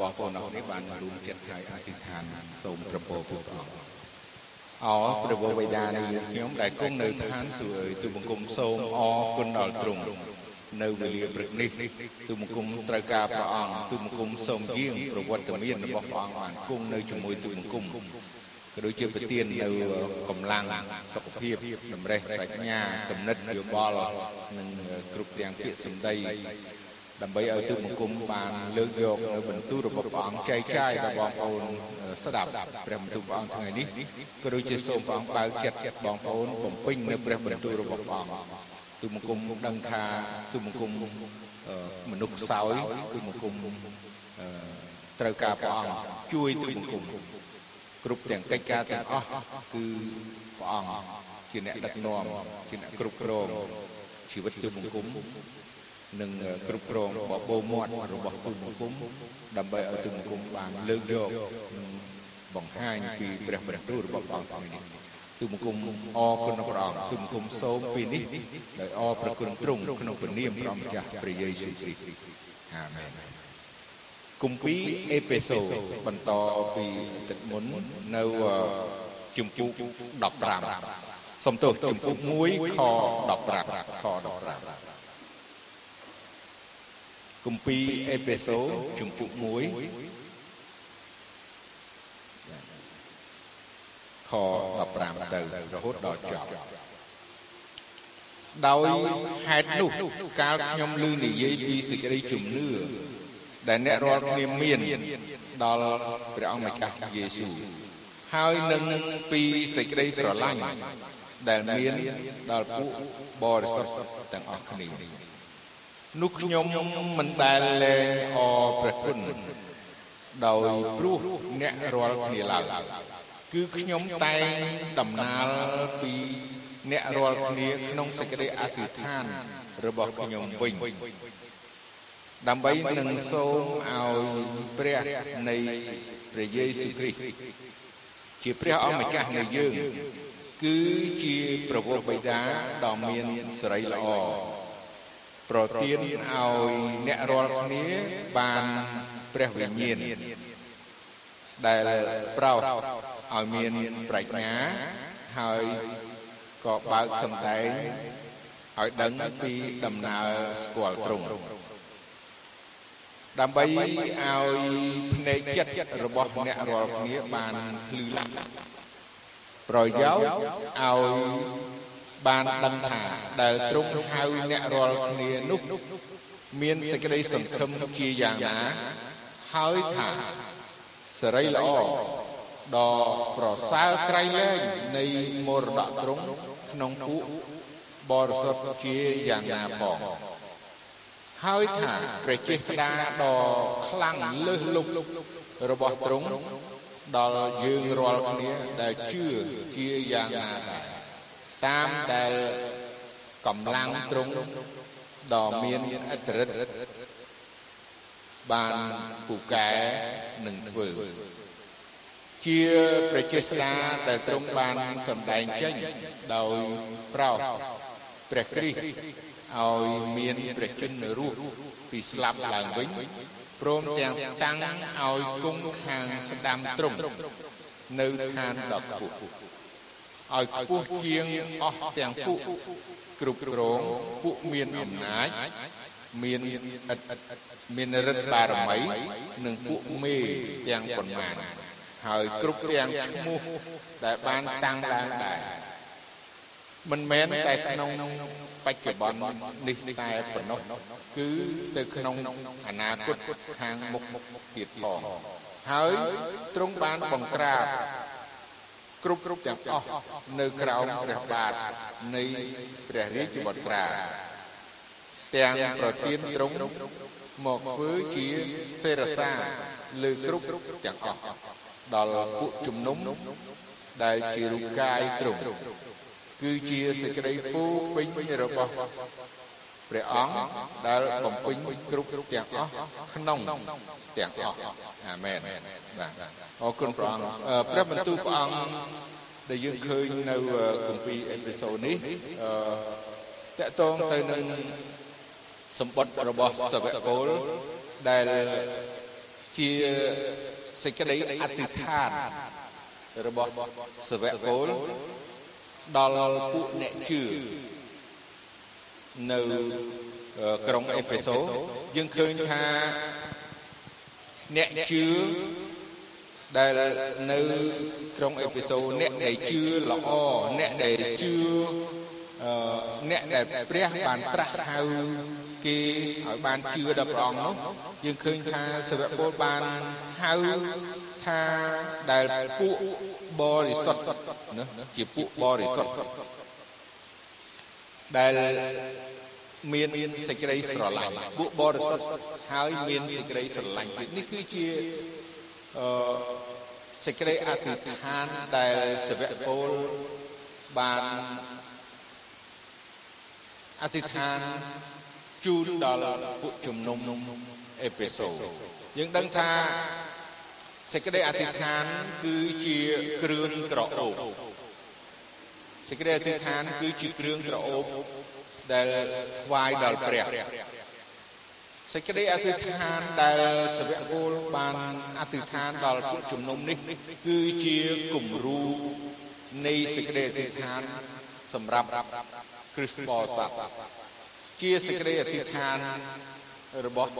បងប្អូនអរនេះបានរួមចិត្តហើយអធិដ្ឋានសូមប្រពោព្រះអង្គអោព្រះវរបិតានៃយើងខ្ញុំដែលគង់នៅឋានសួគ៌ទូបង្គំសូមអរគុណដល់ទ្រង់នៅវេលាព្រឹកនេះទូបង្គំត្រូវការព្រះអង្គទូបង្គំសូមយាងប្រវត្តិមានរបស់ព្រះអង្គបានគង់នៅជាមួយទូបង្គំក៏ដូចជាប្រទាននៅកម្លាំងសុខភាពតម្រេះប្រាជ្ញាគំនិតយោបល់និងគ្រប់ទាំងពាក្យសម្ដី ដើម្បីឲ្យទូបង្គំបានលើកយកនៅបន្ទូលរបស់ព្រះអង្គចែកចាយដល់បងប្អូនស្ដាប់ព្រះបន្ទូលព្រះអង្គថ្ងៃនេះក៏ដូចជាសូមព្រះអង្គបើកចិត្តបងប្អូនបំពេញនៅព្រះបន្ទូលរបស់ព្រះអង្គទូបង្គំដឹងថាទូបង្គំមនុស្សខ្សោយទូបង្គំត្រូវការព្រះអង្គជួយទូបង្គំគ្រប់ទាំងកិច្ចការទាំងអស់គឺព្រះអង្គជាអ្នកដឹកនាំជាអ្នកគ្រប់គ្រងជីវិតទូបង្គំ និងគ្រប់គ្រងបបោមាត់របស់ទូបង្គំដើម្បីឲ្យទូបង្គំបានលើកយកបង្ហាញពីព្រះបន្ទូលរបស់ព្រះអង្គថ្ងៃនេះទូបង្គំអរគុណព្រះអង្គទូបង្គំសូមពីនេះដោយអរប្រគុណទ្រង់ក្នុងព្រះនាមព្រះម្ចាស់ព្រះយេស៊ូវគ្រីស្ទអាមែនគម្ពីរអេពេសូបន្តពីទឹកមុននៅជំពូក15សំទោសជំពូក1ខ15ខ15 គម្ពីរអេពេសូជំពូក1ខ15ទៅរហូតដល់ចប់ដោយហេតុនោះកាលខ្ញុំឮនិយាយពីសេចក្តីជំនឿដែលអ្នករាល់គ្នាមានដល់ព្រះអង្គម្ចាស់យេស៊ូវហើយនឹងពីសេចក្តីស្រឡាញ់ដែលមានដល់ពួកបរិសុទ្ធទាំងអស់គ្នា នោះខ្ញុំមិនដែលលែងអរព្រះគុណដោយព្រោះអ្នករាល់គ្នាឡើយគឺខ្ញុំតែងដំណាលពីអ្នករាល់គ្នាក្នុងសេចក្តីអធិដ្ឋានរបស់ខ្ញុំវិញដើម្បីនឹងសូមឲ្យព្រះនៃព្រះយេស៊ូវគ្រីស្ទជាព្រះអម្ចាស់នៃយើង គឺជាប្រវត្តិបិតាដ៏មានសេរីល្អ ប្រទានឲ្យអ្នករាល់គ្នាបានព្រះវិញ្ញាណដែលប្រោសឲ្យមានប្រាជ្ញាហើយក៏បើកសំដែងឲ្យដឹងពីដំណើរស្គាល់ទ្រង់ដើម្បីឲ្យភ្នែកចិត្តរបស់អ្នករាល់គ្នាបានភ្លឺឡើងប្រយោជន៍ឲ្យ បានដឹងថាដែលទ្រង់ហៅអ្នករាល់គ្នានោះមានសេចក្តីសង្ឃឹមជាយ៉ាងណាហើយថាសេរីល្អដ៏ប្រសើរក្រៃលែងនៃមរតកទ្រង់ក្នុងពួកបរិសុទ្ធជាយ៉ាងណាផងហើយថាព្រះចេស្តាដ៏ខ្លាំងលើសលប់របស់ទ្រង់ដល់យើងរាល់គ្នាដែលជឿជាយ៉ាងណាដែរ តាមដែលកម្លាំងទ្រង់ដ៏មានអត្រិតបានពូកែនឹងធ្វើជាប្រជាស្ដាដែលទ្រង់បានសម្ដែងចេញដោយប្រោសព្រះគ្រីស្ទឲ្យមានព្រះជន្មរស់ពីស្លាប់ឡើងវិញព្រមទាំងតាំងឲ្យគង់ខាងស្ដាំទ្រង់នៅឋានដ៏ខ្ពស់ ឲ្យខ្ពស់ជាងអស់ទាំងពួកគ្រប់គ្រងពួកមានអំណាចមានឥតមានរិទ្ធបារមីនិងពួកមេទាំងប៉ុន្មានហើយគ្រប់ទាំងឈ្មោះដែលបានតាំងឡើងដែរមិនមែនតែក្នុងបច្ចុប្បន្ននេះតែប៉ុណ្ណោះគឺទៅក្នុងអនាគតខាងមុខទៀតផងហើយទ្រង់បានបង្ក្រាប គ្រប់គ្រប់ទាំងអស់នៅក្រោមព្រះបាទនៃព្រះរាជបុត្រាទាំងប្រទានទ្រង់មកធ្វើជាសេរសាលើគ្រប់ទាំងអស់ដល់ពួកជំនុំដែលជារូបកាយទ្រង់គឺជាសេចក្តីពូពេញរបស់ ព្រះអង្គដែលបំពេញគ្រប់ទាំងអស់ក្នុងទាំងអស់អាមែនបាទអរគុណព្រះអង្គព្រះបន្ទូលព្រះអង្គដែលយើងឃើញនៅគម្ពីរអេពីសូតនេះអឺតកតងទៅនឹងសម្បត្តិរបស់សាវកពលដែលជាសេចក្តីអធិដ្ឋានរបស់សាវកពលដល់ពួកអ្នកជឿ នៅក្រុងអេផេសូយើងឃើញថាអ្នកជឿដែលនៅក្រុងអេផេសូអ្នកដែលជឿល្អអ្នកដែលជឿអ្នកដែលព្រះបានត្រាស់ហៅគេឲ្យបានជឿដល់ព្រះអង្គនោះយើងឃើញថាសាវកពលបានហៅថាដែលពួកបរិសុទ្ធណាជាពួកបរិសុទ្ធ ដែលមានសេចក្តីស្រឡាញ់ពួកបរិសុទ្ធហើយមានសេចក្តីស្រឡាញ់នេះគឺជាអឺសេចក្តីអធិដ្ឋានដែលសាវកពលបានអធិដ្ឋានជូនដល់ពួកជំនុំអេផេសូយើងដឹងថាសេចក្តីអធិដ្ឋាន គឺជាគ្រឿងក្រអូប សេចក្តីអធិដ្ឋានគឺជាគ្រឿងក្រអូបដែលថ្វាយដល់ព្រះសេចក្តីអធិដ្ឋានដែលសាវកពលបានអធិដ្ឋានដល់ពួកជំនុំនេះ គឺជាគំរូនៃសេចក្តីអធិដ្ឋានសម្រាប់គ្រិស្តបរិស័ទជាសេចក្តីអធិដ្ឋានរបស់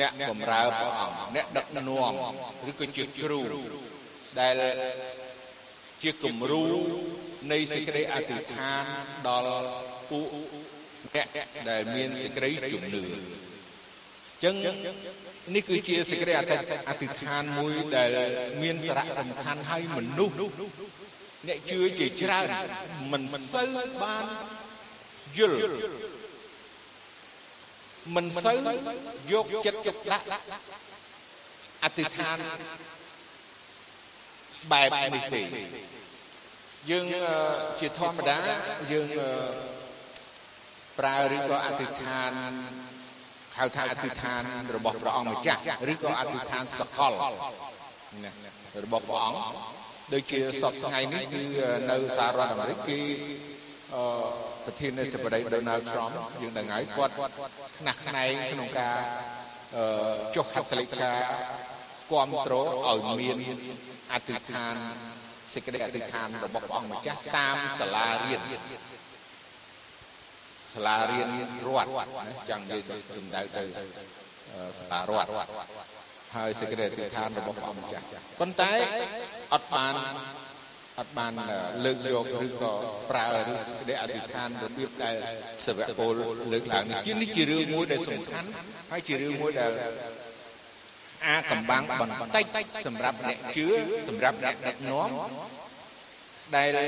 អ្នកបម្រើព្រះអង្គអ្នកដឹកនាំឬក៏ជាគ្រូដែលជាគំរូ នៃសេចក្តីអធិដ្ឋានដល់ពួកអ្នកដែលមានសេចក្តីជំនឿចឹងនេះគឺជាសេចក្តីអធិដ្ឋានមួយដែលមានសារៈសំខាន់ហើយមនុស្សអ្នកជឿជាច្រើនមិនសូវបានយល់មិនសូវយកចិត្តទុកដាក់អធិដ្ឋានបែបនេះទេ យើងជាធម្មតាយើងប្រើឬក៏អធិដ្ឋានហៅថាអធិដ្ឋានរបស់ព្រះអង្គម្ចាស់ឬក៏អធិដ្ឋានសកលរបស់ព្រះអង្គដូចជាសពថ្ងៃនេះគឺនៅសហរដ្ឋអាមេរិកគឺអឺប្រធានាធិបតី Donald Trump យើងដឹងហើយគាត់ខ្នះខ្នែងក្នុងការអឺចុះហត្ថលេខាគាំទ្រឲ្យមានអធិដ្ឋាន សេចក្តីអធិដ្ឋានរបស់ព្រះអង្គម្ចាស់តាមសាលារៀនសាលារៀនរដ្ឋចង់និយាយសំដៅទៅសាលារដ្ឋហើយសេចក្តីអធិដ្ឋានរបស់ព្រះអង្គម្ចាស់ប៉ុន្តែអត់បានអត់បានលើកយកឬក៏ប្រើឬសេចក្តីអធិដ្ឋានរបៀបដែលសាវកពលលើកឡើងនេះជានេះជារឿងមួយដែលសំខាន់ហើយជារឿងមួយដែល អាកំបាំងបន្តិចសម្រាប់អ្នកជឿសម្រាប់អ្នកដឹកនាំដែល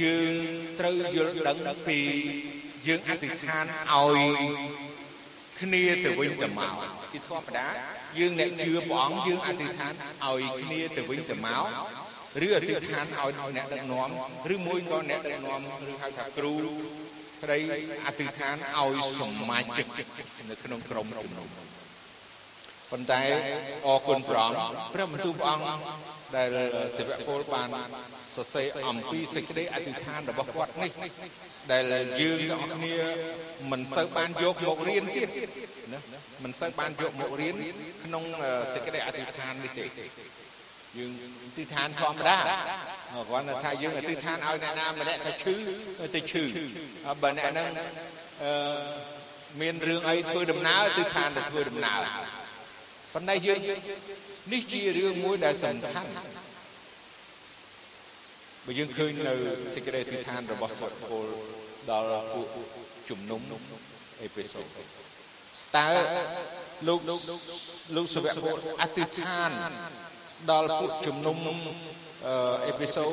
យើងត្រូវយល់ដឹងពីយើងអធិដ្ឋានឲ្យគ្នាទៅវិញទៅមកជាធម្មតាយើងអ្នកជឿព្រះអង្គយើងអធិដ្ឋានឲ្យគ្នាទៅវិញទៅមកឬអធិដ្ឋានឲ្យអ្នកដឹកនាំឬមួយក៏អ្នកដឹកនាំឬហៅថាគ្រូប្តីអធិដ្ឋានឲ្យសមាជិកនៅក្នុងក្រុមជំនុំ ប៉ុន្តែអរគុណព្រះអង្គព្រះបន្ទូលព្រះអង្គដែលសិវពលបានសរសេរអំពីសេចក្តីអធិដ្ឋានរបស់គាត់នេះ ដែលយើងទាំងអស់គ្នាមិនសូវបានយកមករៀនទៀតណាមិនសូវបានយកមករៀនក្នុងសេចក្តីអធិដ្ឋាននេះទេយើងអធិដ្ឋានធម្មតាគ្រាន់តែថាយើងអធិដ្ឋានឲ្យអ្នកណាម្នាក់ទៅឈឺទៅឈឺបើអ្នកហ្នឹងអឺមានរឿងអីធ្វើដំណើរអធិដ្ឋានទៅធ្វើដំណើរ ប៉ុន្តែយើងនេះជារឿងមួយដែលសំខាន់បើយើងឃើញនៅសេចក្តីអធិដ្ឋានរបស់សុទ្ធពលដល់ពួកជំនុំអេពេសូតើលោកលោកសវៈពលអធិដ្ឋានដល់ពួកជំនុំអេពីសូត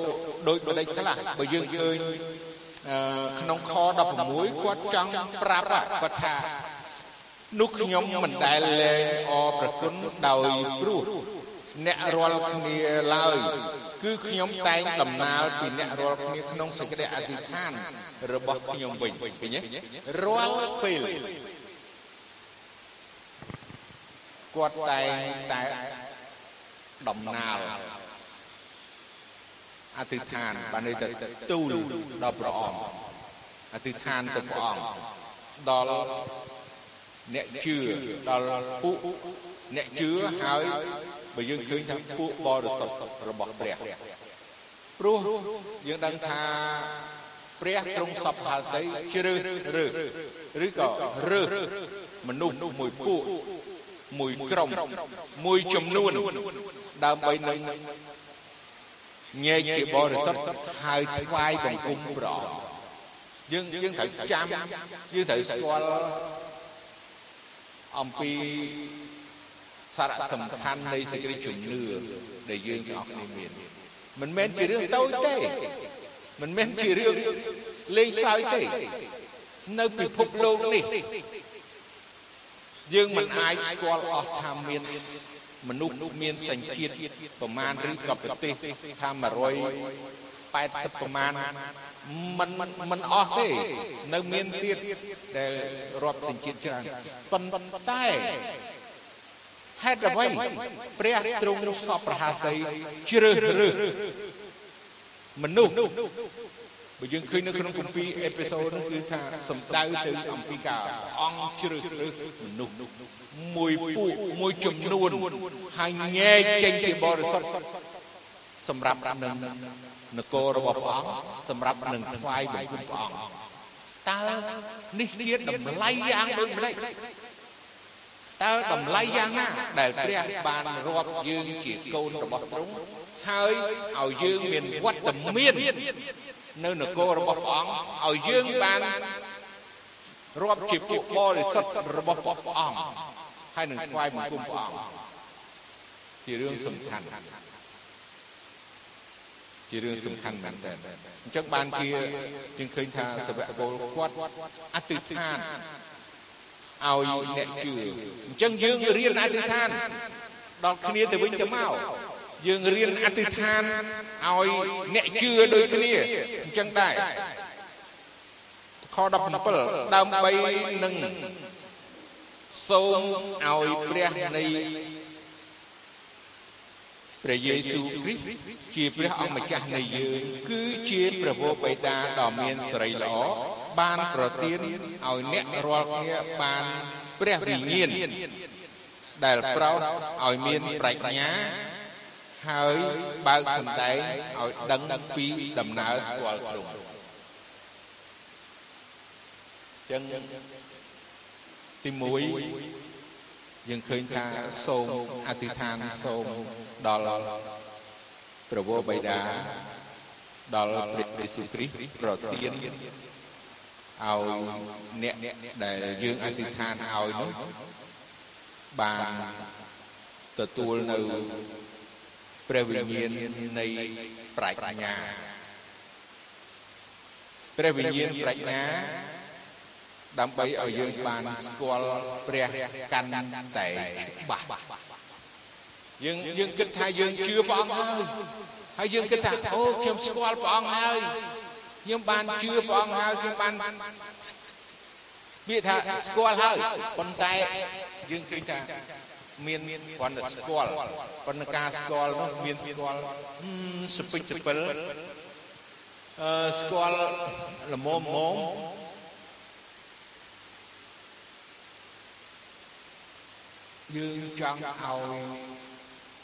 ដូចបដិខ្លះបើយើងឃើញក្នុងខ16គាត់ចង់ប្រាប់គាត់ថា នោះខ្ញុំមិនដែលលែងអរប្រគុណដោយព្រោះអ្នករាល់គ្នាឡើយគឺខ្ញុំតែងដំណើរពីអ្នករាល់គ្នាក្នុងសេចក្តីអធិដ្ឋាន របស់ខ្ញុំវិញឃើញទេរាល់ពេលគាត់តែងតែដំណើរអធិដ្ឋានបានន័យថាទូលដល់ព្រះអង្គអធិដ្ឋានទៅព្រះអង្គដល់ អ្នកជឿដល់ពួកអ្នកជឿហើយបើយើងឃើញថាពួកបរិសុទ្ធរបស់ព្រះព្រោះយើងដឹងថាព្រះទ្រង់សពហល់ដីជ្រើសរើសឬក៏រើសមនុស្សមួយពួកមួយក្រុមមួយចំនួនដើម្បីនឹងញែកជាបរិសុទ្ធហើយថ្វាយបង្គំព្រះអង្គយើងយើងត្រូវចាំយើងត្រូវស្គាល់ អំពីសារៈសំខាន់នៃសេចក្តីជំនឿដែលយើងទាំងអស់គ្នាមានមិនមែនជារឿងតូចទេមិនមែនជារឿងលេងសើចទេនៅពិភពលោកនេះយើងមិនអាចស្គាល់អស់ថាមានមនុស្សមានសញ្ជាតិប្រមាណឬក៏ប្រទេសថា180ប្រមាណ មិនមិនអស់ទេនៅមានទៀតដែលរាប់សញ្ជាតិច្រើនប៉ុន្តែហេតុអ្វីព្រះទ្រង់សពប្រហាតីជ្រើសរើសមនុស្សបើយើងឃើញនៅក្នុងគម្ពីរអេពីសូតនោះគឺថាសំដៅទៅអំពីការអង្គជ្រើសរើសមនុស្សមួយពួកមួយចំនួនហើយញែកចេញជាបរិសុទ្ធសម្រាប់នឹង នគររបស់ព្រះអង្គសម្រាប់នឹងថ្វាយបង្គំព្រះអង្គតើនេះជាតម្លៃយ៉ាងដូចម្ដេចតើតម្លៃយ៉ាងណាដែលព្រះបានរាប់យើងជាកូនរបស់ទ្រង់ហើយឲ្យយើងមានវត្តមាននៅនគររបស់ព្រះអង្គឲ្យយើងបានរាប់ជាពួកបរិសុទ្ធរបស់ព្រះអង្គហើយនឹងថ្វាយបង្គំព្រះអង្គជារឿងសំខាន់ ជារឿងសំខាន់មែនតើអញ្ចឹងបានជាយើងឃើញថាសវៈពលគាត់អតិថានឲ្យអ្នកជឿអញ្ចឹងយើងរៀនអធិដ្ឋានដល់គ្នាទៅវិញទៅមកយើងរៀនអធិដ្ឋានឲ្យអ្នកជឿដូចគ្នាអញ្ចឹងដែរខ17ដើម្បីនឹងសូមឲ្យព្រះនៃ ព្រះយេស៊ូវគ្រីស្ទជាព្រះអង្គម្ចាស់នៃយើងគឺជាព្រះវរបិតាដ៏មានសេរីល្អបានប្រទានឲ្យអ្នករាល់គ្នាបានព្រះវិញ្ញាណដែលប្រោសឲ្យមានប្រាជ្ញាហើយបើកសម្ដែងឲ្យដឹងពីដំណើរស្គាល់ទ្រង់ចឹងទី1យើងឃើញថាសូមអធិដ្ឋានសូម ដល់ព្រះវរបិតាដល់ព្រះយេស៊ូវគ្រីស្ទប្រទានឲ្យអ្នកដែលយើងអធិដ្ឋានឲ្យនោះបានទទួលនៅព្រះវិញ្ញាណនៃប្រាជ្ញាព្រះវិញ្ញាណប្រាជ្ញាដើម្បីឲ្យយើងបានស្គាល់ព្រះកាន់តែច្បាស់ យើងយើងគិតថាយើងជឿព្រះអង្គហើយហើយយើងគិតថាអូខ្ញុំស្គាល់ព្រះអង្គហើយខ្ញុំបានជឿព្រះអង្គហើយខ្ញុំបានវាថាស្គាល់ហើយប៉ុន្តែយើងឃើញថាមានគ្រាន់តែស្គាល់ប៉ុន្តែការស្គាល់នោះមានស្គាល់សពេចសពិលអឺស្គាល់ល្មមមមយើងចង់ឲ្យ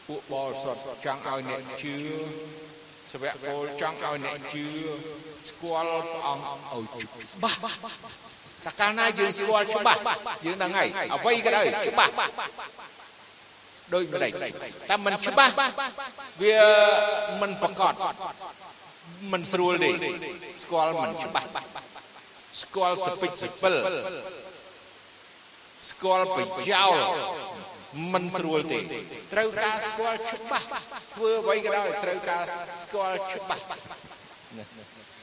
ពួកបរិសុទ្ធចង់ឲ្យអ្នកជឿសវៈពលចង់ឲ្យអ្នកជឿស្គាល់ព្រះអង្គឲ្យច្បាស់តែកាលណាយើងស្គាល់ច្បាស់យើងដឹងហើយអ្វីក៏ដោយច្បាស់ដូចម្ដេចតែมันច្បាស់វាมันប្រកបมันស្រួលទេស្គាល់มันច្បាស់ស្គាល់សពិចសពិលស្គាល់ប្រយោល មិនស្រួលទេត្រូវការស្គាល់ច្បាស់ធ្វើអ្វីក៏ដោយត្រូវការស្គាល់ច្បាស់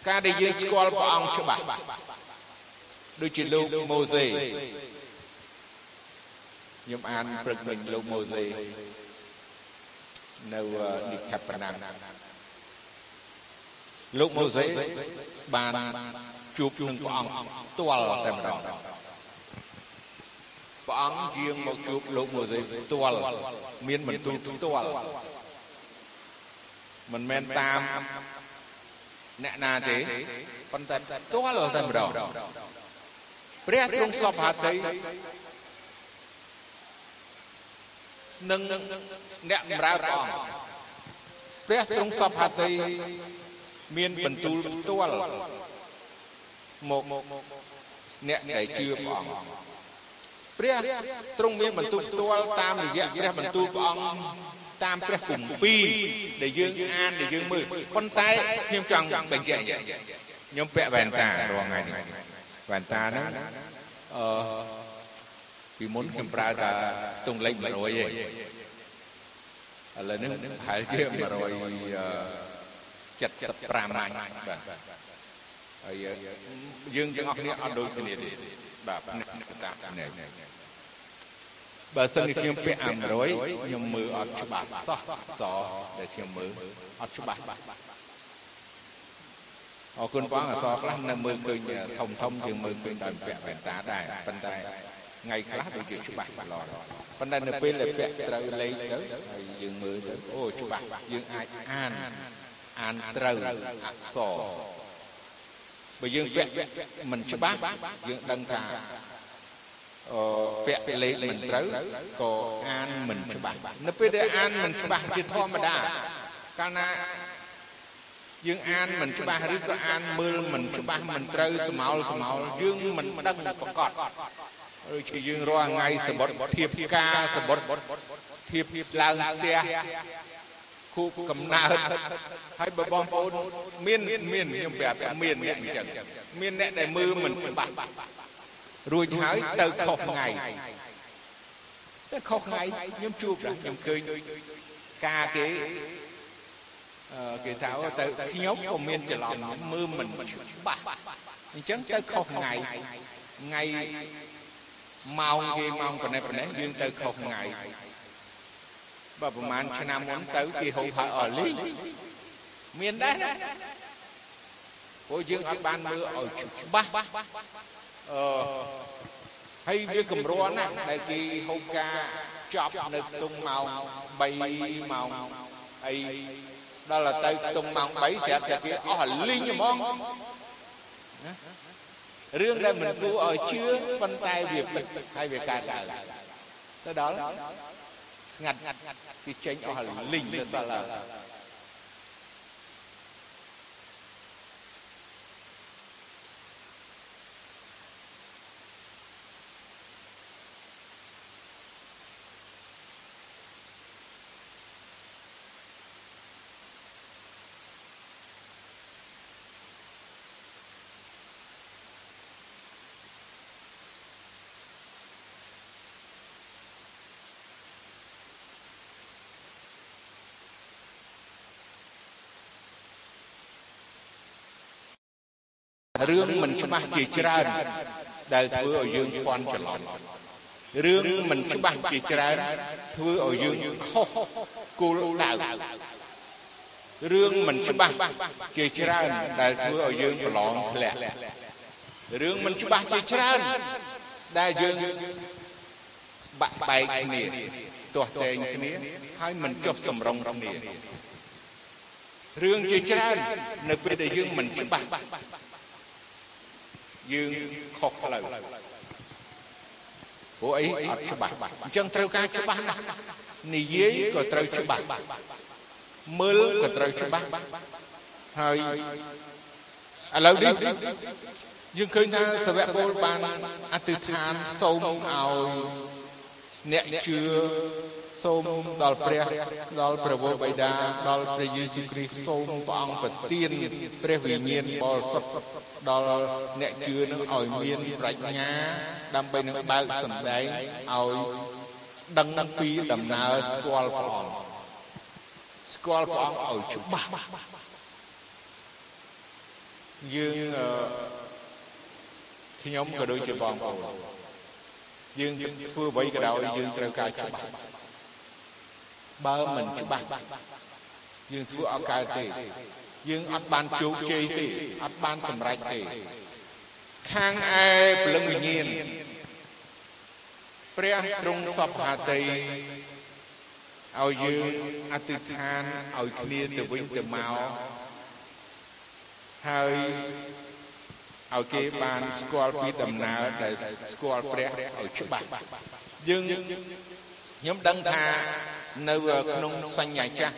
ការដែលយើងស្គាល់ព្រះអង្គច្បាស់ដូចជាលោកម៉ូសេខ្ញុំអានព្រឹកមិញលោកម៉ូសេនៅនិខបណាំលោកម៉ូសេបានជួបនឹងព្រះអង្គផ្ទាល់តែម្ដង ព្រះអង្គយាងមកជួបលោកម៉ូសេផ្ទាល់មានបន្ទូលផ្ទាល់មិនមែនតាមអ្នកណាទេប៉ុន្តែផ្ទាល់តែម្ដងព្រះទ្រង់សពហត្ថីនិងអ្នកបម្រើព្រះអង្គព្រះទ្រង់សពហត្ថីមានបន្ទូលផ្ទាល់មកអ្នកដែលជឿព្រះអង្គ ព្រះទ្រង់មានបន្ទូលផ្ទាល់តាមរយៈព្រះបន្ទូលព្រះអង្គតាមព្រះគម្ពីរដែលយើងអានដែលយើងមើលប៉ុន្តែខ្ញុំចង់បញ្ជាក់ខ្ញុំពាក់វ៉ែនតារាល់ថ្ងៃនេះវ៉ែនតាហ្នឹងអឺពីមុនខ្ញុំប្រើតែទង់លេខ100ឯងឥឡូវនេះប្រហែលជា175ម៉ាញ់បាទហើយយើងទាំងអស់គ្នាអត់ដូចគ្នាទេ បាទតានេះបើសិនជាខ្ញុំពាក់អា100ខ្ញុំមើលអត់ច្បាស់សោះសដែលខ្ញុំមើលអត់ច្បាស់អរគុណបងអសខ្លះនៅមើលឃើញធំធំជាងមើលឃើញដោយពាក់វ៉ែនតាដែរប៉ុន្តែថ្ងៃខ្លះដូចជាច្បាស់ឡរប៉ុន្តែនៅពេលដែលពាក់ត្រូវលេងទៅហើយយើងមើលទៅអូច្បាស់យើងអាចអានអានត្រូវអក្សរ បើយើងពាក់មិនច្បាស់យើងដឹងថាអឺពាក់លេខមិនត្រូវក៏អានមិនច្បាស់នៅពេលដែលអានមិនច្បាស់ជាធម្មតាកាលណាយើងអានមិនច្បាស់ឬក៏អានមើលមិនច្បាស់មិនត្រូវស្មោលស្មោលយើងមិនដឹងប្រកបឬជាយើងរាល់ថ្ងៃសបុតធៀបការសបុតធៀបឡើងផ្ទះ គូកំណើតហើយបើបងប្អូនមានមានខ្ញុំប្រាប់មានអ្នកអញ្ចឹងមានអ្នកដែលមើលមិនច្បាស់រួចហើយទៅខុសថ្ងៃទៅខុសថ្ងៃខ្ញុំជួបខ្ញុំឃើញការគេគេថាទៅខ្ញុំក៏មានច្រឡំមើលមិនច្បាស់អញ្ចឹងទៅខុសថ្ងៃថ្ងៃម៉ោងគេម៉ោងប៉ុណ្ណេះប៉ុណ្ណេះយើងទៅខុសថ្ងៃ បើប្រហែលឆ្នាំមុនទៅគេហៅហៅអលីមានដែរព្រោះយើងអត់បានមើលឲ្យច្បាស់អឺហើយវាកម្រណាស់ដែលគេហូបការចប់នៅខ្ទង់ម៉ោង3ម៉ោងអីដល់ទៅខ្ទង់ម៉ោង3ស្រាប់តែគេអស់លីងហ្មងរឿងដែលមិនគួរឲ្យជឿប៉ុន្តែវាពិតហើយវាកើតឡើងទៅដល់ ស្ងាត់គេចេញអស់លីងទៅដល់ រឿងមិនច្បាស់ជាច្រើន ដែលធ្វើឲ្យយើងភ័ន្តច្រឡំរឿងមិនច្បាស់ជាច្រើនធ្វើឲ្យយើងខុសគោលដៅរឿងមិនច្បាស់ជាច្រើនដែលធ្វើឲ្យយើងប្រឡងធ្លាក់រឿងមិនច្បាស់ជាច្រើនដែលយើងបាក់បែកគ្នាទាស់តែងគ្នាហើយមិនចុះសម្រុងគ្នារឿងជាច្រើននៅពេលដែលយើងមិនច្បាស់ យើងខុសផ្លូវព្រោះអីអត់ច្បាស់អញ្ចឹងត្រូវការច្បាស់ណាស់និយាយក៏ត្រូវច្បាស់មើលក៏ត្រូវច្បាស់ហើយឥឡូវនេះយើងឃើញថាសាវកពលបានអធិដ្ឋានសូមឲ្យអ្នកជឿ សូមដល់ព្រះដល់ព្រះវរបិតាដល់ព្រះយេស៊ូវគ្រីស្ទសូមព្រះអង្គប្រទានព្រះវិញ្ញាណបរិសុទ្ធដល់អ្នកជឿនឹងឲ្យមានប្រាជ្ញា ដើម្បីនឹងបើកសម្ដែងឲ្យដឹងនឹងពីដំណើរស្គាល់ព្រះអង្គស្គាល់ព្រះអង្គឲ្យច្បាស់យើងខ្ញុំក៏ដូចជាបងប្អូនយើងធ្វើអ្វីក៏ដោយយើងត្រូវការច្បាស់ បើមិនច្បាស់យើងធ្វើអត់កើតទេ យើងអត់បានជោគជ័យទេអត់បានសម្រេចទេ ខាងឯព្រលឹងវិញ្ញាណព្រះទ្រង់សពហាតីឲ្យយើងអធិដ្ឋានឲ្យគ្នាទៅវិញទៅមកហើយឲ្យគេបានស្គាល់ពីដំណើរដែលស្គាល់ព្រះឲ្យច្បាស់យើងខ្ញុំដឹងថា នៅក្នុងសញ្ញាចាស់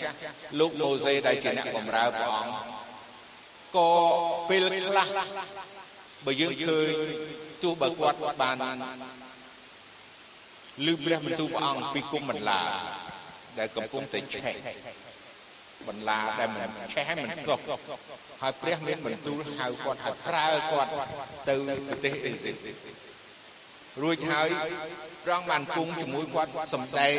លោកម៉ូសេដែលជាអ្នកបម្រើព្រះអង្គក៏ពេលខ្លះបើយើងឃើញទោះបើគាត់បានឮព្រះបន្ទូលព្រះអង្គពីគុំបន្លាដែលកំពុងតែឆេះបន្លាដែលមិនឆេះឲ្យមិនសុខហើយព្រះមានបន្ទូលហៅគាត់ឲ្យប្រើគាត់ទៅប្រទេសអេស៊ីប រួចហើយព្រះអង្គបានគង់ជាមួយគាត់សំដែង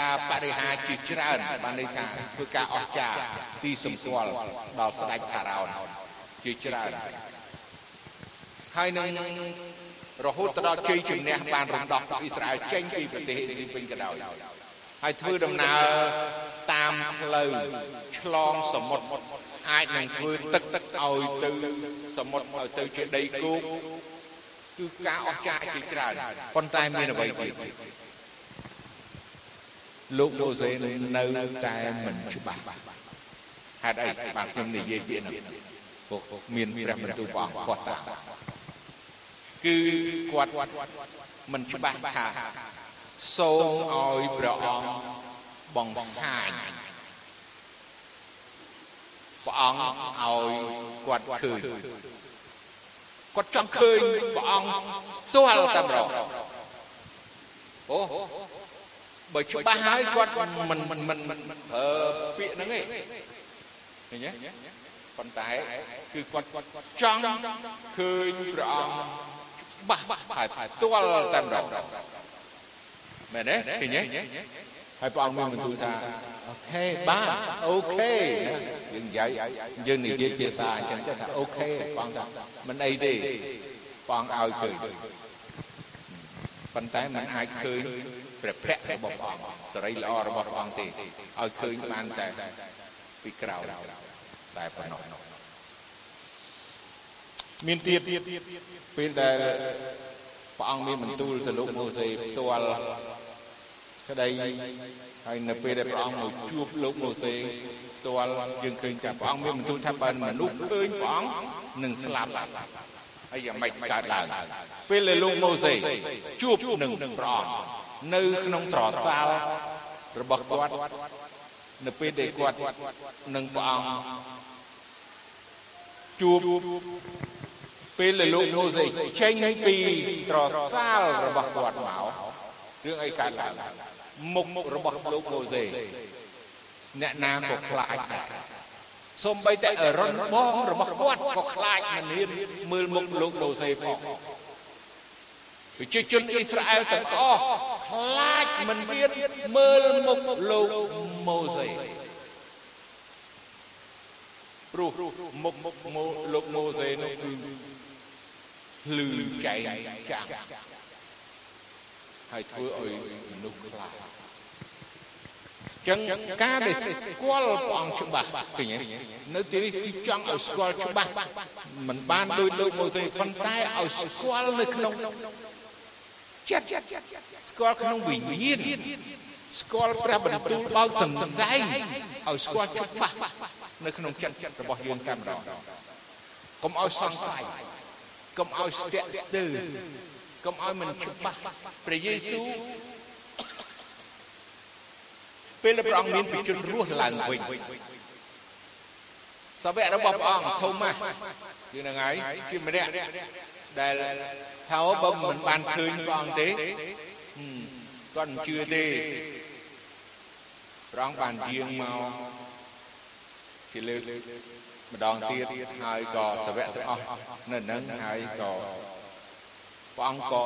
ការបរិហាជាច្រើនបានន័យថាធ្វើការអស្ចារ្យទីសម្គាល់ដល់ស្ដេចផារ៉ោនជាច្រើនហើយនឹងរហូតដល់ជ័យជំនះបានរំដោះអ៊ីស្រាអែលចេញពីប្រទេសអេស៊ីបវិញក៏ដោយហើយធ្វើដំណើរតាមផ្លូវឆ្លងសមុទ្រអាចនឹងធ្វើទឹកទឹកឲ្យទៅសមុទ្រឲ្យទៅជាដីគោក គឺការអស្ចារ្យជាច្រើនប៉ុន្តែមានអ្វីទៀតលោកម៉ូសេនៅតែមិនច្បាស់ហេតុអីបាទខ្ញុំនិយាយពាក្យនេះពុកមានព្រះបន្ទូលព្រះអង្គគាត់តាគឺគាត់មិនច្បាស់ថាសូមឲ្យព្រះអង្គបង្ហាញព្រះអង្គឲ្យគាត់ឃើញ គាត់ចង់ឃើញព្រះអង្គផ្ទាល់តែម្ដងអូបើច្បាស់ហើយគាត់មិនមិនមិនប្រើពាក្យហ្នឹងឯងឃើញទេប៉ុន្តែគឺគាត់ចង់ឃើញព្រះអង្គច្បាស់ហើយផ្ទាល់តែម្ដងមែនទេឃើញទេ ហើយព្រះអង្គមានបន្ទូលថាអូខេបានអូខេយើងនិយាយយើងនិយាយភាសាអញ្ចឹងចេះថាអូខេព្រះអង្គថាមិនអីទេព្រះអង្គឲ្យឃើញប៉ុន្តែมันអាចឃើញព្រះភ័ក្ររបស់ព្រះអង្គសេរីល្អរបស់ព្រះអង្គទេឲ្យឃើញបានតែពីក្រៅតែប៉ុណ្ណោះមានទៀតពេលដែលព្រះអង្គមានបន្ទូលទៅលោកម៉ូសេផ្ទាល់ ក្តីហើយនៅពេលដែលព្រះអង្គមកជួបលោកម៉ូសេផ្ទាល់យើងឃើញថាព្រះអង្គមានបន្ទូលថាបើមនុស្សឃើញព្រះអង្គនឹងស្លាប់ហើយយ៉ាងម៉េចកើតឡើងពេលដែលលោកម៉ូសេជួបនឹងព្រះអង្គនៅក្នុងត្រសាលរបស់គាត់នៅពេលដែលគាត់នឹងព្រះអង្គជួបពេលដែលលោកម៉ូសេចេញពីត្រសាលរបស់គាត់មករឿងអីកើតឡើង មុខរបស់លោកម៉ូសេអ្នកណាក៏ខ្លាចដែរសូម្បីតែអរុនបងរបស់គាត់ក៏ខ្លាចមិនហ៊ានមើលមុខលោកម៉ូសេផងប្រជាជនអ៊ីស្រាអែលទាំងអស់ខ្លាចមិនហ៊ានមើលមុខលោកម៉ូសេព្រោះមុខមុខលោកម៉ូសេនោះគឺភ្លឺចែងចាំង ហើយធ្វើឲ្យមនុស្សខ្លាចចឹងការដែលស្គាល់ព្រះអង្គច្បាស់ឃើញទេនៅទីនេះគឺចង់ឲ្យស្គាល់ច្បាស់មិនបានដូចលោកម៉ូសេប៉ុន្តែឲ្យស្គាល់នៅក្នុងចិត្តស្គាល់ក្នុងវិញ្ញាណស្គាល់ព្រះបន្ទូលបើកសំដែងឲ្យស្គាល់ច្បាស់នៅក្នុងចិត្តរបស់យើងតែម្ដងកុំឲ្យសង្ស័យកុំឲ្យស្ទាក់ស្ទើរ កុំឲ្យមិនច្បាស់ព្រះយេស៊ូវពេលព្រះអង្គមានពិជនរស់ឡើងវិញសាវករបស់ព្រះអង្គថូម៉ាស់គឺនឹងហើយជាម្នាក់ដែលថាបើមិនបានឃើញព្រះអង្គទេគាត់មិនជឿទេព្រះអង្គបានយាងមកជាលើកម្ដងទៀតហើយក៏សាវកទាំងអស់នៅនឹងហើយក៏ ព្រះអង្គក៏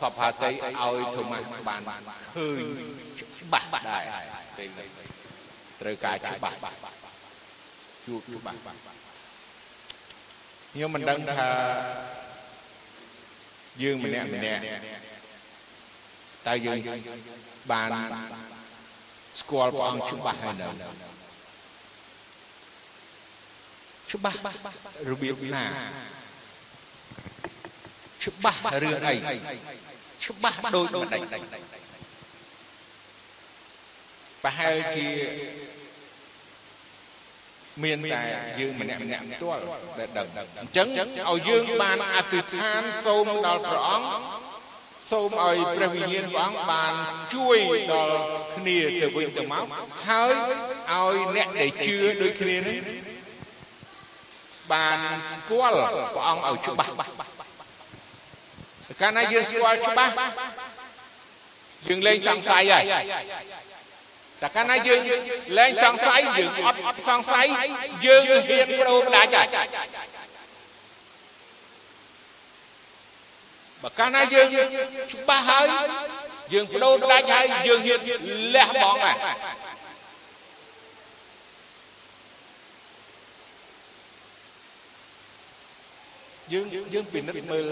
សពហាតីឲ្យធម្មបានឃើញច្បាស់ដែរពេលត្រូវការច្បាស់ជួបច្បាស់ខ្ញុំមិនដឹងថាយើងម្នាក់ម្នាក់តើយើងបានស្គាល់ព្រះអង្គច្បាស់ហើយនៅច្បាស់របៀបណា ច្បាស់រឿងអីច្បាស់ដូចមិនដេចប្រហែលជាមានតែយើងម្នាក់ម្នាក់ផ្ទាល់ដែលដឹងអញ្ចឹងឲ្យយើងបានអធិដ្ឋានសូមដល់ព្រះអង្គសូមឲ្យព្រះវិញ្ញាណព្រះអង្គបានជួយដល់គ្នាទៅវិញទៅមកហើយឲ្យអ្នកដែលជឿដូចគ្នានេះបានស្គាល់ព្រះអង្គឲ្យច្បាស់ កាលណាយើងស្គាល់ច្បាស់យើងលែងសង្ស័យហើយតែកាលណាយើងលែងសង្ស័យយើងអត់សង្ស័យយើងហ៊ានបដូរផ្ដាច់ហើយបើកាលណាយើងច្បាស់ហើយយើងបដូរផ្ដាច់ហើយយើងហ៊ានលះបង់ហើយយើងយើងពិនិត្យមើល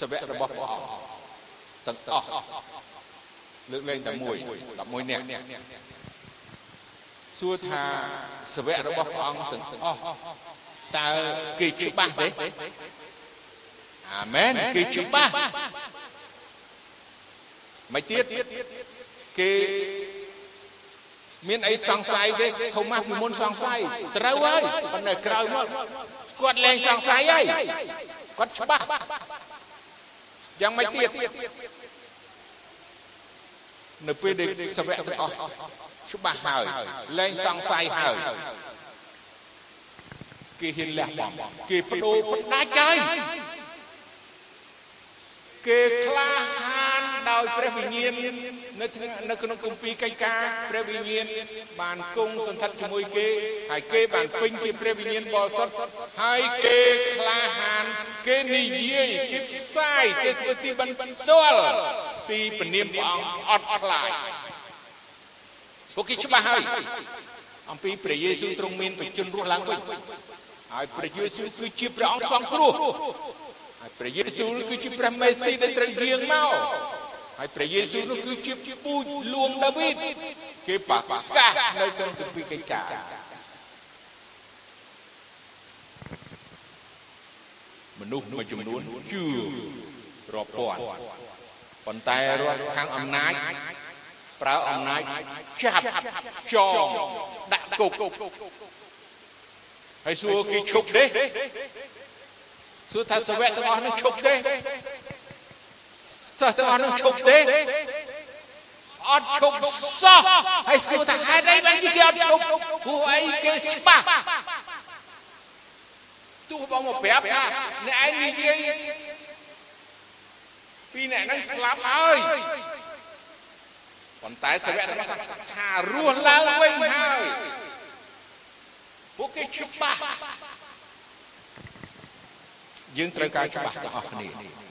សវៈរបស់ព្រះអង្គទាំងអស់លើកលែងតែមួយ11នាក់សួរថាសវៈរបស់ព្រះអង្គទាំងអស់តើគេច្បាស់ទេអាមែនគេច្បាស់មិនទៀតគេមានអីសង្ស័យទេធំម៉ាស់ពីមុនសង្ស័យត្រូវហើយប៉ុន្តែក្រោយមកគាត់លែងសង្ស័យហើយគាត់ច្បាស់ យ៉ាងមិនទៀតនៅពេលដែលសវៈទាំងអស់ច្បាស់ហើយលែងសង្ស័យហើយគេហ៊ានលះបង់គេបដូរផ្ដាច់ហើយគេក្លាហាន ដោយព្រះវិញ្ញាណនៅនៅក្នុងគម្ពីរកិច្ចការព្រះវិញ្ញាណបានគង់សន្ធិដ្ឋជាមួយគេហើយគេបានពេញជាព្រះវិញ្ញាណបរិសុទ្ធហើយគេក្លាហានគេនិយាយគេផ្សាយគេធ្វើទីបន្ទាល់ពីពនាមព្រះអង្គអត់ខ្លាចពួកគេច្បាស់ហើយអំពីព្រះយេស៊ូវទ្រង់មានបជនរស់ឡើងវិញហើយព្រះយេស៊ូវគឺជាព្រះអង្គសង្គ្រោះហើយព្រះយេស៊ូវគឺជាព្រះមេស៊ីដែលត្រូវយាងមក ហើយព្រះយេស៊ូវនោះគឺជាពូជលួងដាវីតគេប្រកាសនៅក្នុងគម្ពីរកិច្ចការមនុស្សមួយចំនួនជឿរាប់ពាន់ប៉ុន្តែរដ្ឋខាងអំណាចប្រើអំណាចចាប់ចងដាក់គុកហើយសួរគេឈប់ទេសួរថាសាវកទាំងអស់នឹងឈប់ទេ សិស្សទាំងអស់នឹងឈប់ទេអត់ឈប់សោះហើយសួរថាហេតុអីបានគេអត់ឈប់ព្រោះអីគេច្បាស់ទោះបងមកប្រាប់ថាអ្នកឯងនិយាយពីអ្នកហ្នឹងស្លាប់ហើយប៉ុន្តែសាវករបស់ថារស់ឡើងវិញហើយពួកគេច្បាស់យើងត្រូវការច្បាស់ទាំងអស់គ្នា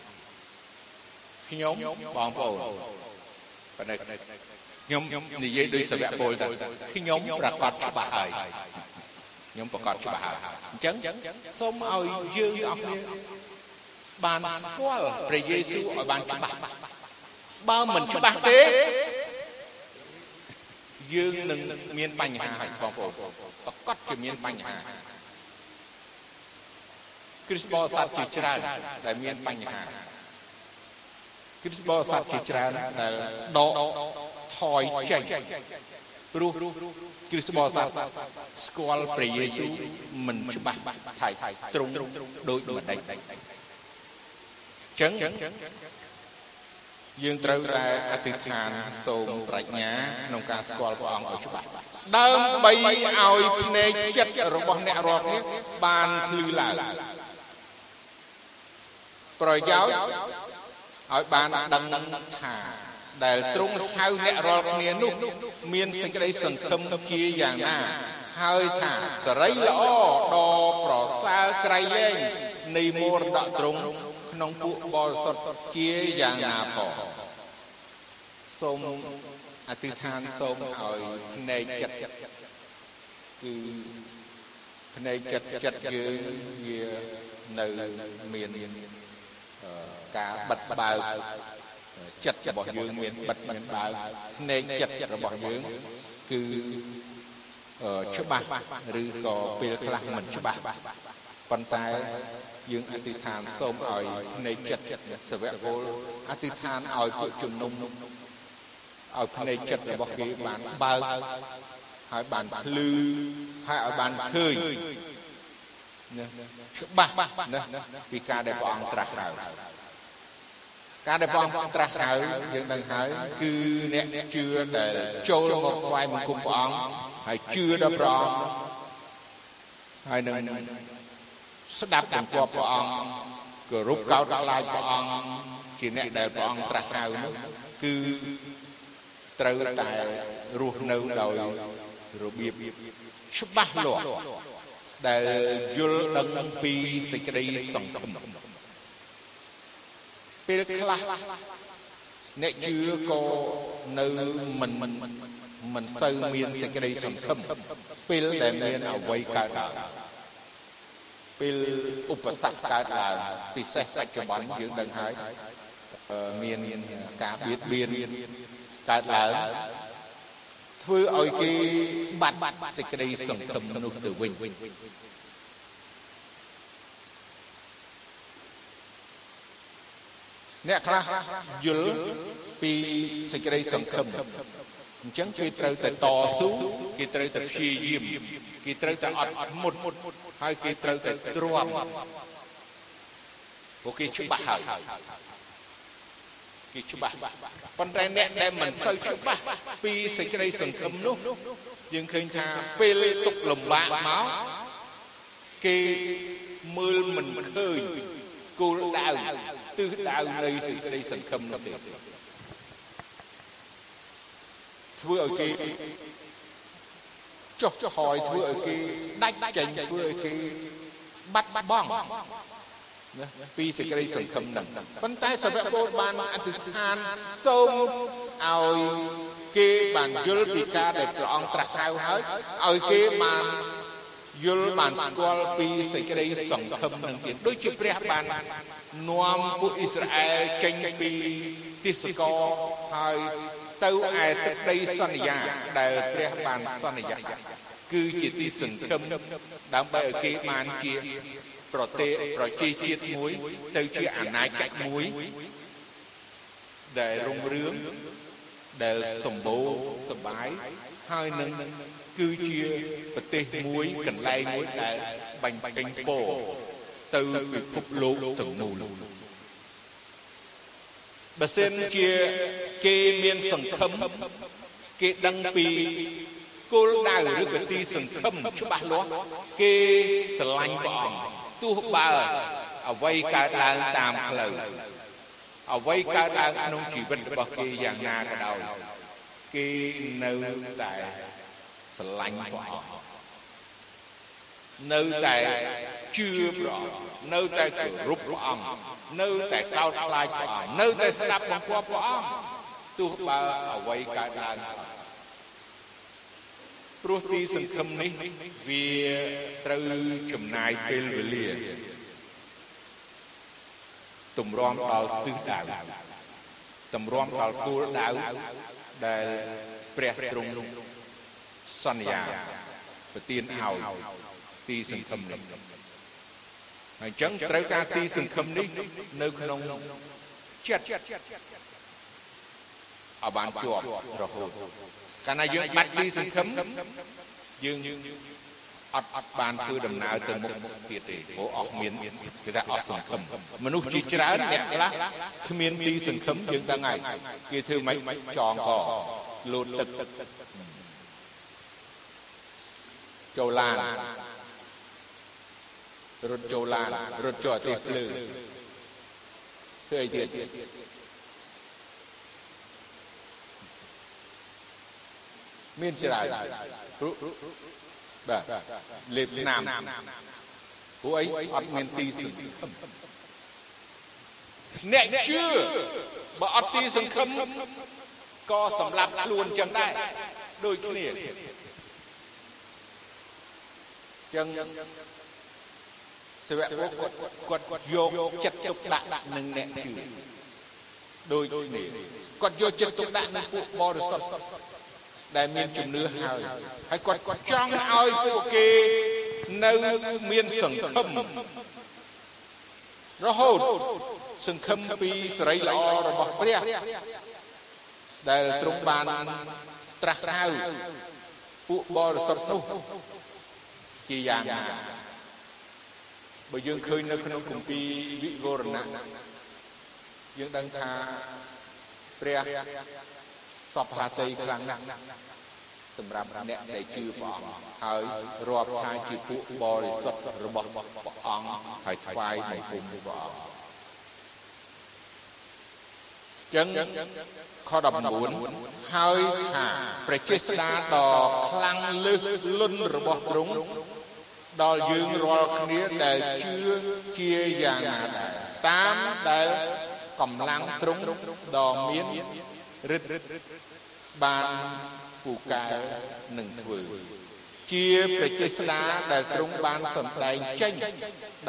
ខ្ញុំបងប្អូនប៉ុន្តែខ្ញុំនិយាយដោយសវៈពលតែខ្ញុំប្រកាសច្បាស់ហើយខ្ញុំប្រកាសច្បាស់ហើយអញ្ចឹងសូមឲ្យយើងទាំងអស់គ្នាបានស្គាល់ព្រះយេស៊ូវឲ្យបានច្បាស់បើមិនច្បាស់ទេយើងនឹងមានបញ្ហាហើយបងប្អូនប្រកាសជាមានបញ្ហាគ្រិស្តបរិស័ទជាច្រើនដែលមានបញ្ហាគ្រិស្ត បរិស័ទជាច្រើនដែលដកថយចេញព្រោះគ្រិស្តបរិស័ទស្គាល់ព្រះយេស៊ូវមិនច្បាស់ថៃត្រង់ដូចម្ដេចចឹងយើងត្រូវតែអធិដ្ឋានសូមប្រាជ្ញាក្នុងការស្គាល់ព្រះអង្គឲ្យច្បាស់ដើម្បីឲ្យភ្នែកចិត្តរបស់អ្នករាល់គ្នាបានភ្លឺឡើងប្រយោជន៍ ឲ្យបានដឹងថាដែលទ្រង់ហៅអ្នករាល់គ្នានោះមានសេចក្តីសង្ឃឹមជាយ៉ាងណា ហើយថាសរីល្អដ៏ប្រសើរក្រៃលែងនៃមរតកទ្រង់ក្នុងពួកបរិសុទ្ធជាយ៉ាងណាផងសូមអធិដ្ឋានសូមឲ្យភ្នែកចិត្តគឺភ្នែកចិត្តចិត្តយើងវានៅមាន ការបិទបើកចិត្តរបស់យើងមានបិទមានបើកភ្នែកចិត្តរបស់យើងគឺច្បាស់ឬក៏ពេលខ្លះមិនច្បាស់ប៉ុន្តែយើងអធិដ្ឋានសូមឲ្យភ្នែកចិត្តសវៈពលអធិដ្ឋានឲ្យពួកជំនុំឲ្យភ្នែកចិត្តរបស់គេបានបើកហើយបានភ្លឺហើយឲ្យបានឃើញច្បាស់ណាពីការដែលព្រះអង្គត្រាស់ហៅ ការដែលព្រះអង្គត្រាស់ហៅយើងដឹងហើយគឺអ្នកជឿដែលចូលមកថ្វាយបង្គំព្រះអង្គហើយជឿដល់ព្រះអង្គហើយនឹងស្ដាប់បង្គាប់ព្រះអង្គគោរពកោតខ្លាចព្រះអង្គជាអ្នកដែលព្រះអង្គត្រាស់ហៅនោះគឺត្រូវតែរស់នៅដោយរបៀបច្បាស់លាស់ដែលយល់ដឹងពីសេចក្តីសង្ឃឹម ពេលខ្លះអ្នកជឿក៏នៅមិនមិនសូវមានសេចក្តីសង្ឃឹមពេលដែលមានអវ័យកើតឡើងពេលឧបសគ្គកើតឡើងពិសេសបច្ចុប្បន្នយើងដឹងហើយមានការបៀតបៀនកើតឡើងធ្វើឲ្យគេបាត់សេចក្តីសង្ឃឹមនោះទៅវិញ អ្នកខ្លះយល់ពីសេចក្តីសង្ឃឹមអញ្ចឹងគេត្រូវតែតស៊ូគេត្រូវតែព្យាយាមគេត្រូវតែអត់អត់មុតហើយគេត្រូវតែទ្រាំពួកគេច្បាស់ហើយគេច្បាស់ប៉ុន្តែអ្នកដែលមិនសូវច្បាស់ពីសេចក្តីសង្ឃឹមនោះយើងឃើញថាពេលទុកលំបាកមកគេមើលមិនឃើញគោលដៅ ទិសដៅនៃសេចក្តីសង្ឃឹមនោះទេធ្វើឲ្យគេចុះចុះហើយធ្វើឲ្យគេដាច់ចេញធ្វើឲ្យគេបាត់បង់ណាពីសេចក្តីសង្ឃឹមហ្នឹងប៉ុន្តែសាវកពលបានអធិដ្ឋានសូមឲ្យគេបានយល់ពីការដែលព្រះអង្គត្រាស់ហៅហើយឲ្យគេបាន យល់បានស្គាល់ពីសេចក្តីសង្ឃឹមនឹងទៀតដូចជាព្រះបាននាំពួកអ៊ីស្រាអែលចេញពីទេសកលហើយទៅឯទឹកដីសន្យាដែលព្រះបានសន្យាគឺជាទីសង្ឃឹមដើម្បីឲ្យគេបានជាប្រទេសប្រជាជាតិមួយ ទៅជាអាណាចក្រមួយ ដែលរុងរឿងដែលសម្បូរសបាយហើយនឹង គឺជាប្រទេសមួយកន្លែងមួយដែលបាញ់ពេញពោទៅពិភពលោកទាំងមូលបើសិនជាគេមានសង្ឃឹមគេដឹងពីគោលដៅឬក៏ទីសង្ឃឹមច្បាស់លាស់គេស្រឡាញ់ព្រះអង្គទោះបើអ្វីកើតឡើងតាមផ្លូវអ្វីកើតឡើងក្នុងជីវិតរបស់គេយ៉ាងណាក៏ដោយគេនៅតែ ស្រឡាញ់ព្រះអង្គនៅតែជឿព្រះអង្គនៅតែគោរពព្រះអង្គនៅតែកោតខ្លាចព្រះអង្គនៅតែស្ដាប់បង្គាប់ព្រះអង្គទោះបើអ្វីកើតឡើងព្រោះទីសង្ឃឹមនេះវាត្រូវចំណាយពេលវេលាទម្រាំដល់ទិសដៅទម្រាំដល់គោលដៅដែលព្រះទ្រង់ សន្យាប្រទានឲ្យទីសង្ឃឹមនេះហើយអញ្ចឹងត្រូវការទីសង្ឃឹមនេះនៅក្នុងចិត្តឲ្យបានជាប់រហូតកាលណាយើងបាត់ទីសង្ឃឹមយើងអត់អត់បានធ្វើដំណើរទៅមុខទៀតទេព្រោះអស់មានគេថាអស់សង្ឃឹមមនុស្សជាច្រើនអ្នកខ្លះគ្មានទីសង្ឃឹមយើងដឹងហើយគេធ្វើម៉េចចងកលោតទឹក ចូលឡានរត់ចូលឡានរត់ចូលអទេសភ្លើងធ្វើអីទៀតមានច្រើនព្រោះបាទលេបស្នាមព្រោះអីអត់មានទីសង្ឃឹមអ្នកជឿបើអត់ទីសង្ឃឹមក៏សម្លាប់ខ្លួនចឹងដែរដូចគ្នា ចឹងសាវកគាត់គាត់យកចិត្តទុកដាក់នឹងអ្នកជឿដូចគ្នាគាត់យកចិត្តទុកដាក់នឹងពួកបរិសុទ្ធដែលមានជំនឿហើយហើយគាត់គាត់ចង់ឲ្យពួកគេនៅមានសង្ឃឹមរហូតសង្ឃឹមពីសេរីល្អរបស់ព្រះដែលទ្រង់បានត្រាស់ហៅពួកបរិសុទ្ធនោះ ជាយ៉ាងណាបើយើងឃើញនៅក្នុងគម្ពីរវិវរណៈយើងដឹងថាព្រះសពហាតីខ្លាំងណាស់សម្រាប់អ្នកដែលជឿព្រះអង្គហើយរាប់ថាជាពួកបរិសុទ្ធរបស់ព្រះអង្គហើយថ្វាយបង្គំព្រះអង្គចឹងខ19ហើយថាព្រះចេស្តាដ៏ខ្លាំងលើសលន់របស់ទ្រង់ ដល់យើងរាល់គ្នាដែលជឿជាយ៉ាងណាដែរតាមដែលកម្លាំងទ្រង់ដ៏មានរិទ្ធបានពូកែនឹងធ្វើជាប្រជាស្ដាដែលទ្រង់បានសម្ដែងចេញ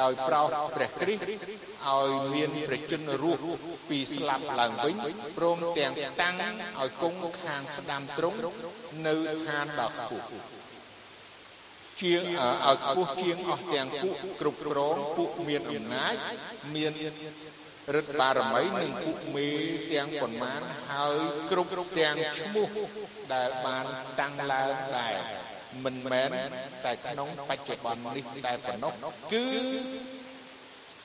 ដោយប្រោសព្រះគ្រីស្ទឲ្យមានព្រះជន្មរស់ពីស្លាប់ឡើងវិញព្រមទាំងតាំងឲ្យគង់ខាងស្ដាំទ្រង់នៅឋានដ៏ខ្ពស់ ជាងឲ្យខ្ពស់ជាងអស់ទាំងពួកគ្រប់គ្រងពួកមានអំណាចមានរិទ្ធបារមីនិងពួកមេទាំងប៉ុន្មានហើយគ្រប់ទាំងឈ្មោះដែលបានតាំងឡើងដែរមិនមែនតែក្នុងបច្ចុប្បន្ននេះតែប៉ុណ្ណោះគឺ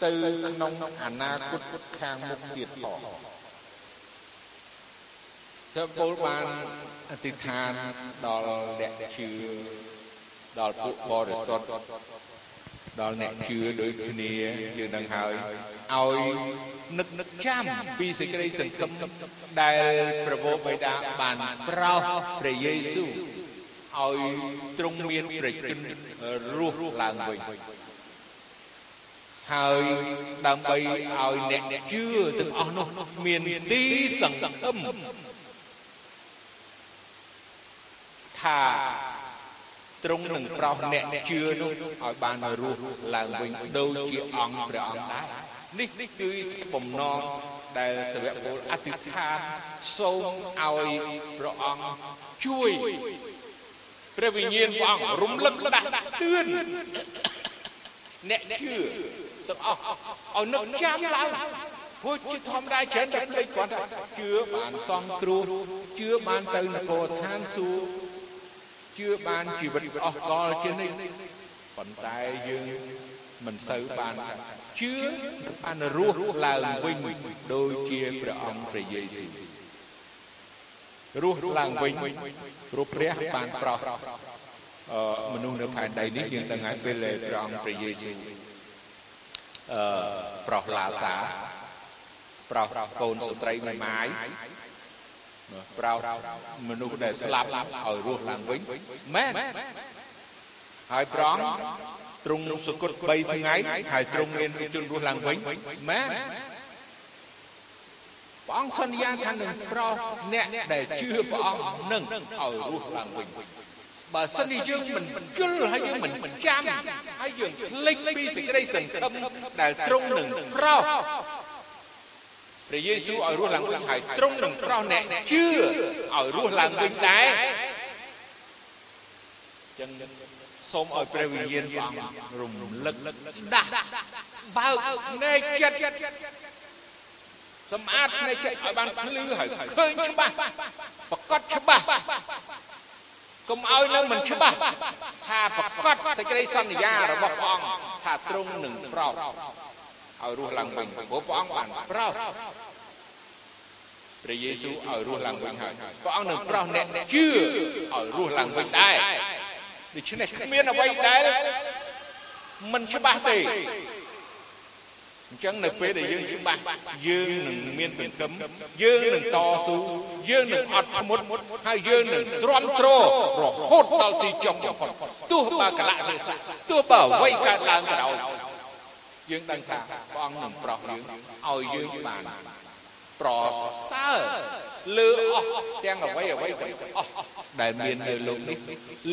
ទៅក្នុងអនាគតខាងមុខទៀតផងចុះពលបានអធិដ្ឋានដល់អ្នកជឿ ដល់ពួកបរិសុទ្ធដល់អ្នកជឿដូចគ្នាយើងនឹងហើយឲ្យនឹកនឹកចាំពីសេចក្តីសង្ឃឹមដែលព្រះវរបិតាបានប្រោសព្រះយេស៊ូវឲ្យទ្រង់មានព្រះជន្មរស់ឡើងវិញហើយដើម្បីឲ្យអ្នកជឿទាំងអស់នោះមានទីសង្ឃឹមថា ទ្រង់នឹងប្រោសអ្នកជឿនោះឲ្យបានរស់ឡើងវិញដូចជាអង្គព្រះអង្គដែរនេះគឺបំណងដែលសាវកពលអធិដ្ឋានសូមឲ្យព្រះអង្គជួយព្រះវិញ្ញាណព្រះអង្គរំលឹកដាស់តឿនអ្នកជឿទាំងអស់ឲ្យនឹកចាំឡើងព្រោះជាធម្មតាច្រើនតែភ្លេចគាត់ជឿបានសំគ្រោះជឿបានទៅនគរឋានសួគ៌ ជឿបានជីវិតអស់កលជានិច្ចប៉ុន្តែយើងមិនសូវបានជឿបានរស់ឡើងវិញដូចជាព្រះអង្គព្រះយេស៊ូវរស់ឡើងវិញព្រោះព្រះបានប្រោសអឺមនុស្សនៅផែនដីនេះយើងដឹងហើយពេលព្រះអង្គព្រះយេស៊ូវអឺប្រោសឡាសាប្រោសកូនស្ត្រីមួយម៉ាយ ប្រោសមនុស្សដែលស្លាប់ឲ្យរស់ឡើងវិញមែនហើយប្រងទ្រង់សគត់3ថ្ងៃហើយទ្រង់មានជនរស់ឡើងវិញមែនព្រះអង្គសន្យាថានឹងប្រោសអ្នកដែលជឿព្រះអង្គនឹងឲ្យរស់ឡើងវិញបើសិនជាយើងមិនយល់ហើយយើងមិនចាំហើយយើងភ្លេចពីសេចក្តីសង្ឃឹមដែលទ្រង់នឹងប្រោស ព្រះយេស៊ូវឲ្យរស់ឡើងវិញហើយទ្រង់នឹងប្រោសអ្នកជឿឲ្យរស់ឡើងវិញដែរចឹងសូមឲ្យព្រះវិញ្ញាណព្រះអង្គរំលឹកដាស់បើកភ្នែកចិត្តសម្អាតភ្នែកចិត្តឲ្យបានភ្លឺហើយឃើញច្បាស់ប្រកបច្បាស់កុំឲ្យនៅមិនច្បាស់ថាប្រកបសេចក្តីសន្យារបស់ព្រះអង្គថាទ្រង់នឹងប្រោស ឲ្យរស់ឡើងវិញព្រោះព្រះអង្គបានប្រោសព្រះយេស៊ូវឲ្យរស់ឡើងវិញហើយព្រះអង្គនឹងប្រោសអ្នកជឿឲ្យរស់ឡើងវិញដែរដូច្នេះគ្មានអ្វីដែលមិនច្បាស់ទេអញ្ចឹងនៅពេលដែលយើងច្បាស់យើងនឹងមានសង្ឃឹមយើងនឹងតស៊ូយើងនឹងអត់ធ្មត់ហើយយើងនឹងទ្រាំទ្ររហូតដល់ទីចុងបំផុតទោះបើកលៈទេទោះបើអ្វីកើតឡើងក៏ដោយ យើងដឹងថាព្រះអង្គនឹងប្រោសយើងឲ្យយើងបានប្រសើរលើអស់ទាំងអ្វីអ្វីទាំងអស់ដែលមាននៅលោកនេះ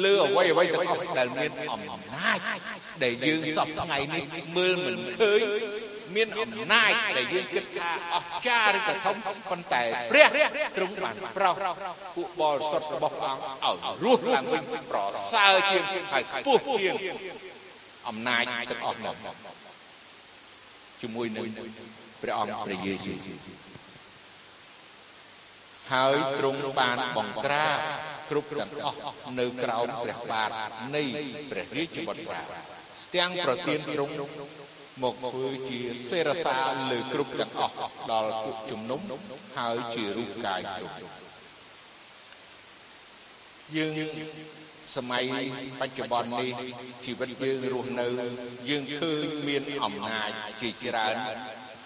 លើអ្វីអ្វីទាំងអស់ដែលមានអំណាចដែលយើងសពថ្ងៃនេះមើលមិនឃើញមានអំណាចដែលយើងគិតថាអស្ចារ្យឬក៏ធំប៉ុន្តែព្រះទ្រង់បានប្រោសពួកបរិសុទ្ធរបស់ព្រះអង្គឲ្យរស់ឡើងវិញប្រសើរជាងហើយខ្ពស់ជាងអំណាចទាំងអស់នោះ ជាមួយនឹងព្រះអង្គព្រះយេស៊ូវហើយទ្រង់បានបង្ក្រាបគ្រប់ទាំងអស់នៅក្រោមព្រះបាទនៃព្រះរាជបុត្រាទាំងប្រទានទ្រង់មកធ្វើជាសេរសាលើគ្រប់ទាំងអស់ដល់ពួកជំនុំហើយជារូបកាយគ្រប់យើង សម័យបច្ចុប្បន្ននេះជីវិតយើងរស់នៅ យើងឃើញមានអំណាចជាច្រើន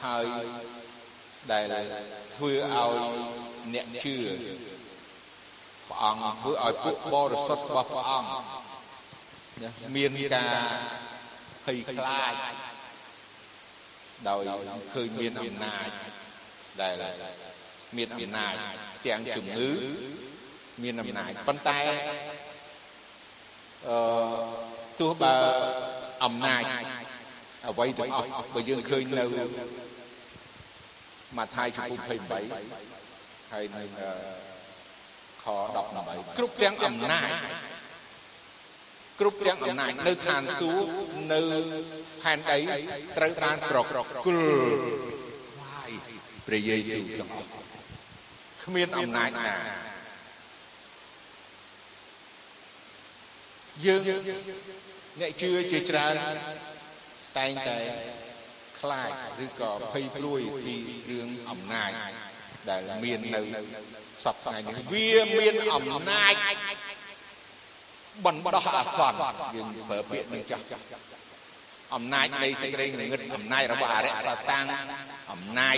ហើយដែលធ្វើឲ្យអ្នកជឿព្រះអង្គធ្វើឲ្យពួកបរិសុទ្ធរបស់ព្រះអង្គមានការភ័យខ្លាចដោយឃើញមានអំណាចដែលមានអំណាចទាំងជំងឺមានអំណាចប៉ុន្តែអឺ ទោះបើអំណាចអ្វីទាំងអស់បើយើងឃើញនៅម៉ាថាយជំពូក23ហើយនឹងខ18គ្រប់ទាំងអំណាចគ្រប់ទាំងអំណាចនៅឋានសួគ៌នៅផែនដីត្រូវបានប្រកគល់ព្រះយេស៊ូវទាំងអស់គ្មានអំណាចណា យើងអ្នកជឿជាច្រើនតែងតែខ្លាចឬក៏ភ័យព្រួយពីរឿងអំណាចដែលមាននៅសពថ្ងៃនេះវាមានអំណាចបណ្ដោះអាសន្នយើងប្រើពាក្យនឹងចាស់អំណាចនៃសេចក្តីងឹតអំណាចរបស់អរិយសតាំង អំណាច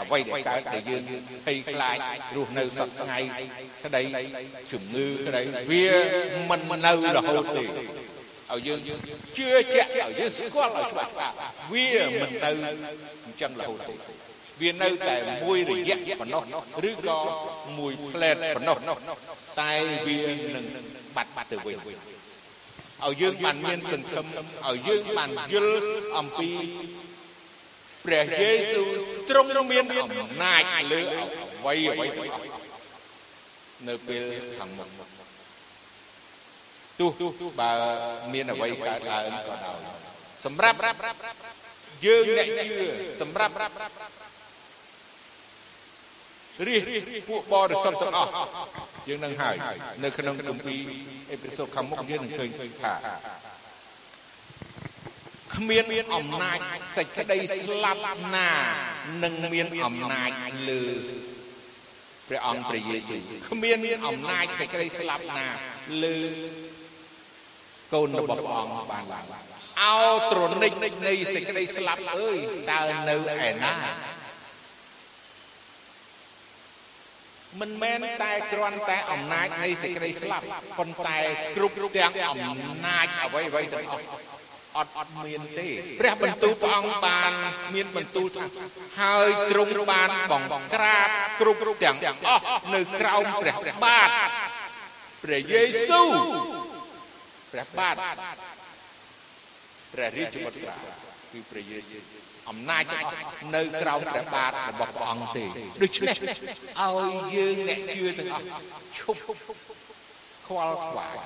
អ្វីដែលកើតដែលយើងភ័យខ្លាចរស់នៅសពថ្ងៃក្តីជំងឺក្តីវាមិននៅរហូតទេឲ្យយើងជឿជាក់ឲ្យយើងស្គាល់ឲ្យច្បាស់ថាវាមិននៅអញ្ចឹងរហូតទេវានៅតែមួយរយៈប៉ុណ្ណោះឬក៏មួយផ្លែតប៉ុណ្ណោះតែវានឹងបាត់បាត់ទៅវិញឲ្យយើងបានមានសង្ឃឹមឲ្យយើងបានយល់អំពី ព្រះយេស៊ូវទ្រង់មានអំណាចលើអ្វីអ្វីទាំងអស់នៅពេលខាងមុខទោះបើមានអ្វីកើតឡើងក៏ដោយសម្រាប់យើងអ្នកជឿសម្រាប់រិះពួកបរិសុទ្ធទាំងអស់យើងនឹងហើយ នៅក្នុងគម្ពីរអេពីសូតខាងមុខយើងនឹងឃើញថា គ្មានអំណាចសេចក្តីស្លាប់ណានឹងមានអំណាចលើព្រះអង្គព្រះយេស៊ូវគ្មានអំណាចសេចក្តីស្លាប់ណាលើកូនរបស់ព្រះអង្គបានឡើងអោត្រនិចនៃសេចក្តីស្លាប់អើយតើនៅឯណាមិនមែនតែគ្រាន់តែអំណាចនៃសេចក្តីស្លាប់ប៉ុន្តែគ្រប់ទាំងអំណាចអ្វីអ្វីទាំងអស់ អត់អត់មានទេ ព្រះបន្ទូលព្រះអង្គបាន មានបន្ទូលថាហើយទ្រង់បានបង្ក្រាបគ្រប់ទាំងអស់នៅក្រោមព្រះបាទព្រះយេស៊ូវព្រះបាទព្រះរាជបុត្រាគឺព្រះយេស៊ូវអំណាចនៅក្រោមព្រះបាទរបស់ព្រះអង្គទេដូច្នេះឲ្យយើងអ្នកជឿទាំងអស់ឈប់ខ្វល់ខ្វាយ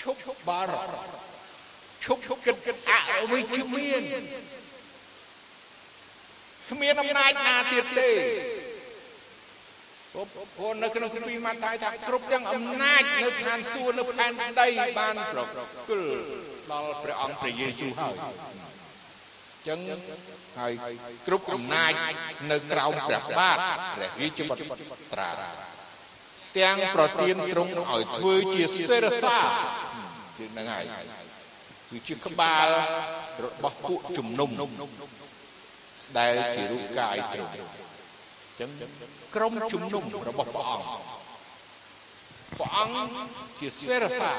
ឈប់បារម្ភ ឈប់គិតគិតអវិជ្ជមានគ្មានអំណាចណាទៀតទេព្រោះនៅក្នុងគម្ពីរម៉ាថាយថាគ្រប់ទាំងអំណាចនៅឋានសួគ៌នៅផែនដីបានប្រគល់ដល់ព្រះអង្គព្រះយេស៊ូវហើយចឹងហើយគ្រប់អំណាចនៅក្រោមព្រះបាទព្រះរាជបុត្រាទាំងប្រទានទ្រង់ឲ្យធ្វើជាសេរសាជាងហ្នឹងហើយ គឺជាក្បាលរបស់ពួកជំនុំដែលជារូបកាយទ្រង់ចឹងក្រុមជំនុំរបស់ព្រះអង្គព្រះអង្គជាសេរសា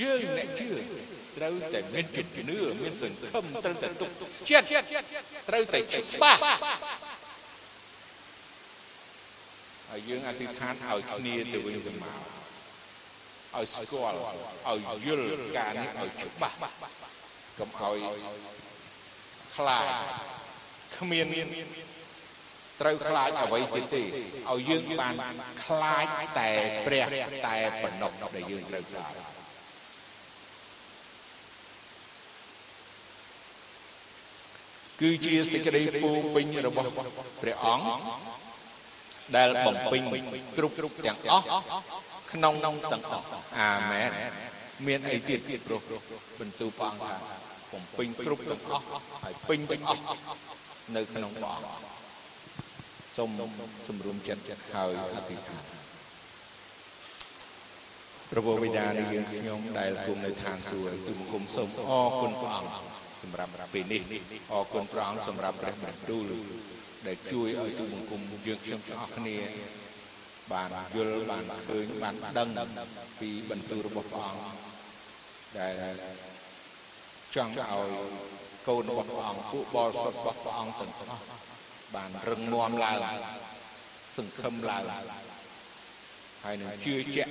យើងអ្នកជឿត្រូវតែមានចិត្តជំនឿមានសង្ឃឹមត្រូវតែទុកចិត្តត្រូវតែច្បាស់ហើយយើងអធិដ្ឋានឲ្យគ្នាទៅវិញទៅមក ឲ្យស្គាល់ឲ្យយល់ការនេះឲ្យច្បាស់កុំឲ្យខ្លាចគ្មានត្រូវខ្លាចអ្វីទៀតទេឲ្យយើងបានខ្លាចតែព្រះតែប៉ុណ្ណោះដែលយើងត្រូវខ្លាចគឺជាសេចក្តីពោពេញរបស់ព្រះអង្គដែលបំពេញគ្រប់ទាំងអស់ ក្នុងទាំងអស់អាមែនមានអីទៀតព្រោះបន្ទូលព្រះអង្គថាបំពេញគ្រប់ទាំងអស់ហើយពេញទាំងអស់នៅក្នុងព្រះអង្គសូមសម្រុំចិត្តហើយអធិដ្ឋានព្រះបិតានៃយើងខ្ញុំដែលគុំនៅឋានសួគ៌ទូលគុំសូមអរគុណព្រះអង្គសម្រាប់ពេលនេះអរគុណព្រះអង្គសម្រាប់ព្រះបន្ទូលដែលជួយឲ្យទូលបង្គំយើងខ្ញុំទាំងអស់គ្នា បានយល់បានឃើញបានដឹងពីបន្ទូលរបស់ព្រះអង្គដែលចង់ឲ្យកូនរបស់ព្រះអង្គពួកបរិសុទ្ធរបស់ព្រះអង្គទាំងអស់បានរឹងមាំឡើងសង្ឃឹមឡើងហើយនឹងជឿជាក់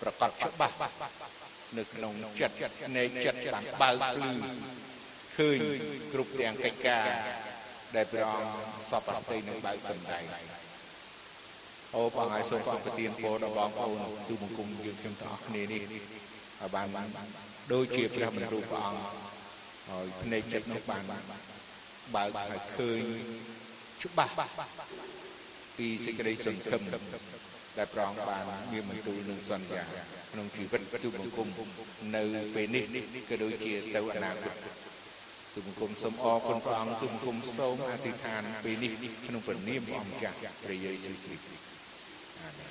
ប្រកបច្បាស់នៅក្នុងចិត្តនៃចិត្តបានបើកភ្លឺឃើញគ្រប់ទាំងកិច្ចការដែលព្រះអង្គសពប្រតិនឹងបើកសម្ដែង អូបងហើយសូមព្រះប្រទានពរដល់បងប្អូនទូបង្គំយើងខ្ញុំទាំងអស់គ្នានេះឲ្យបានដូចជាព្រះបន្ទូលព្រះអង្គហើយភ្នែកចិត្តនោះបានបើកឲ្យឃើញច្បាស់ពីសេចក្តីសង្ឃឹមដែលព្រះអង្គបានមានបន្ទូលនឹងសន្យាក្នុងជីវិតទូបង្គំនៅពេលនេះក៏ដូចជាទៅអនាគតទូបង្គំសូមអរគុណព្រះអង្គទូបង្គំសូមអធិដ្ឋានពេលនេះក្នុងព្រះនាមព្រះអង្គចាស់ព្រះយេស៊ូវគ្រីស្ទ អាមែន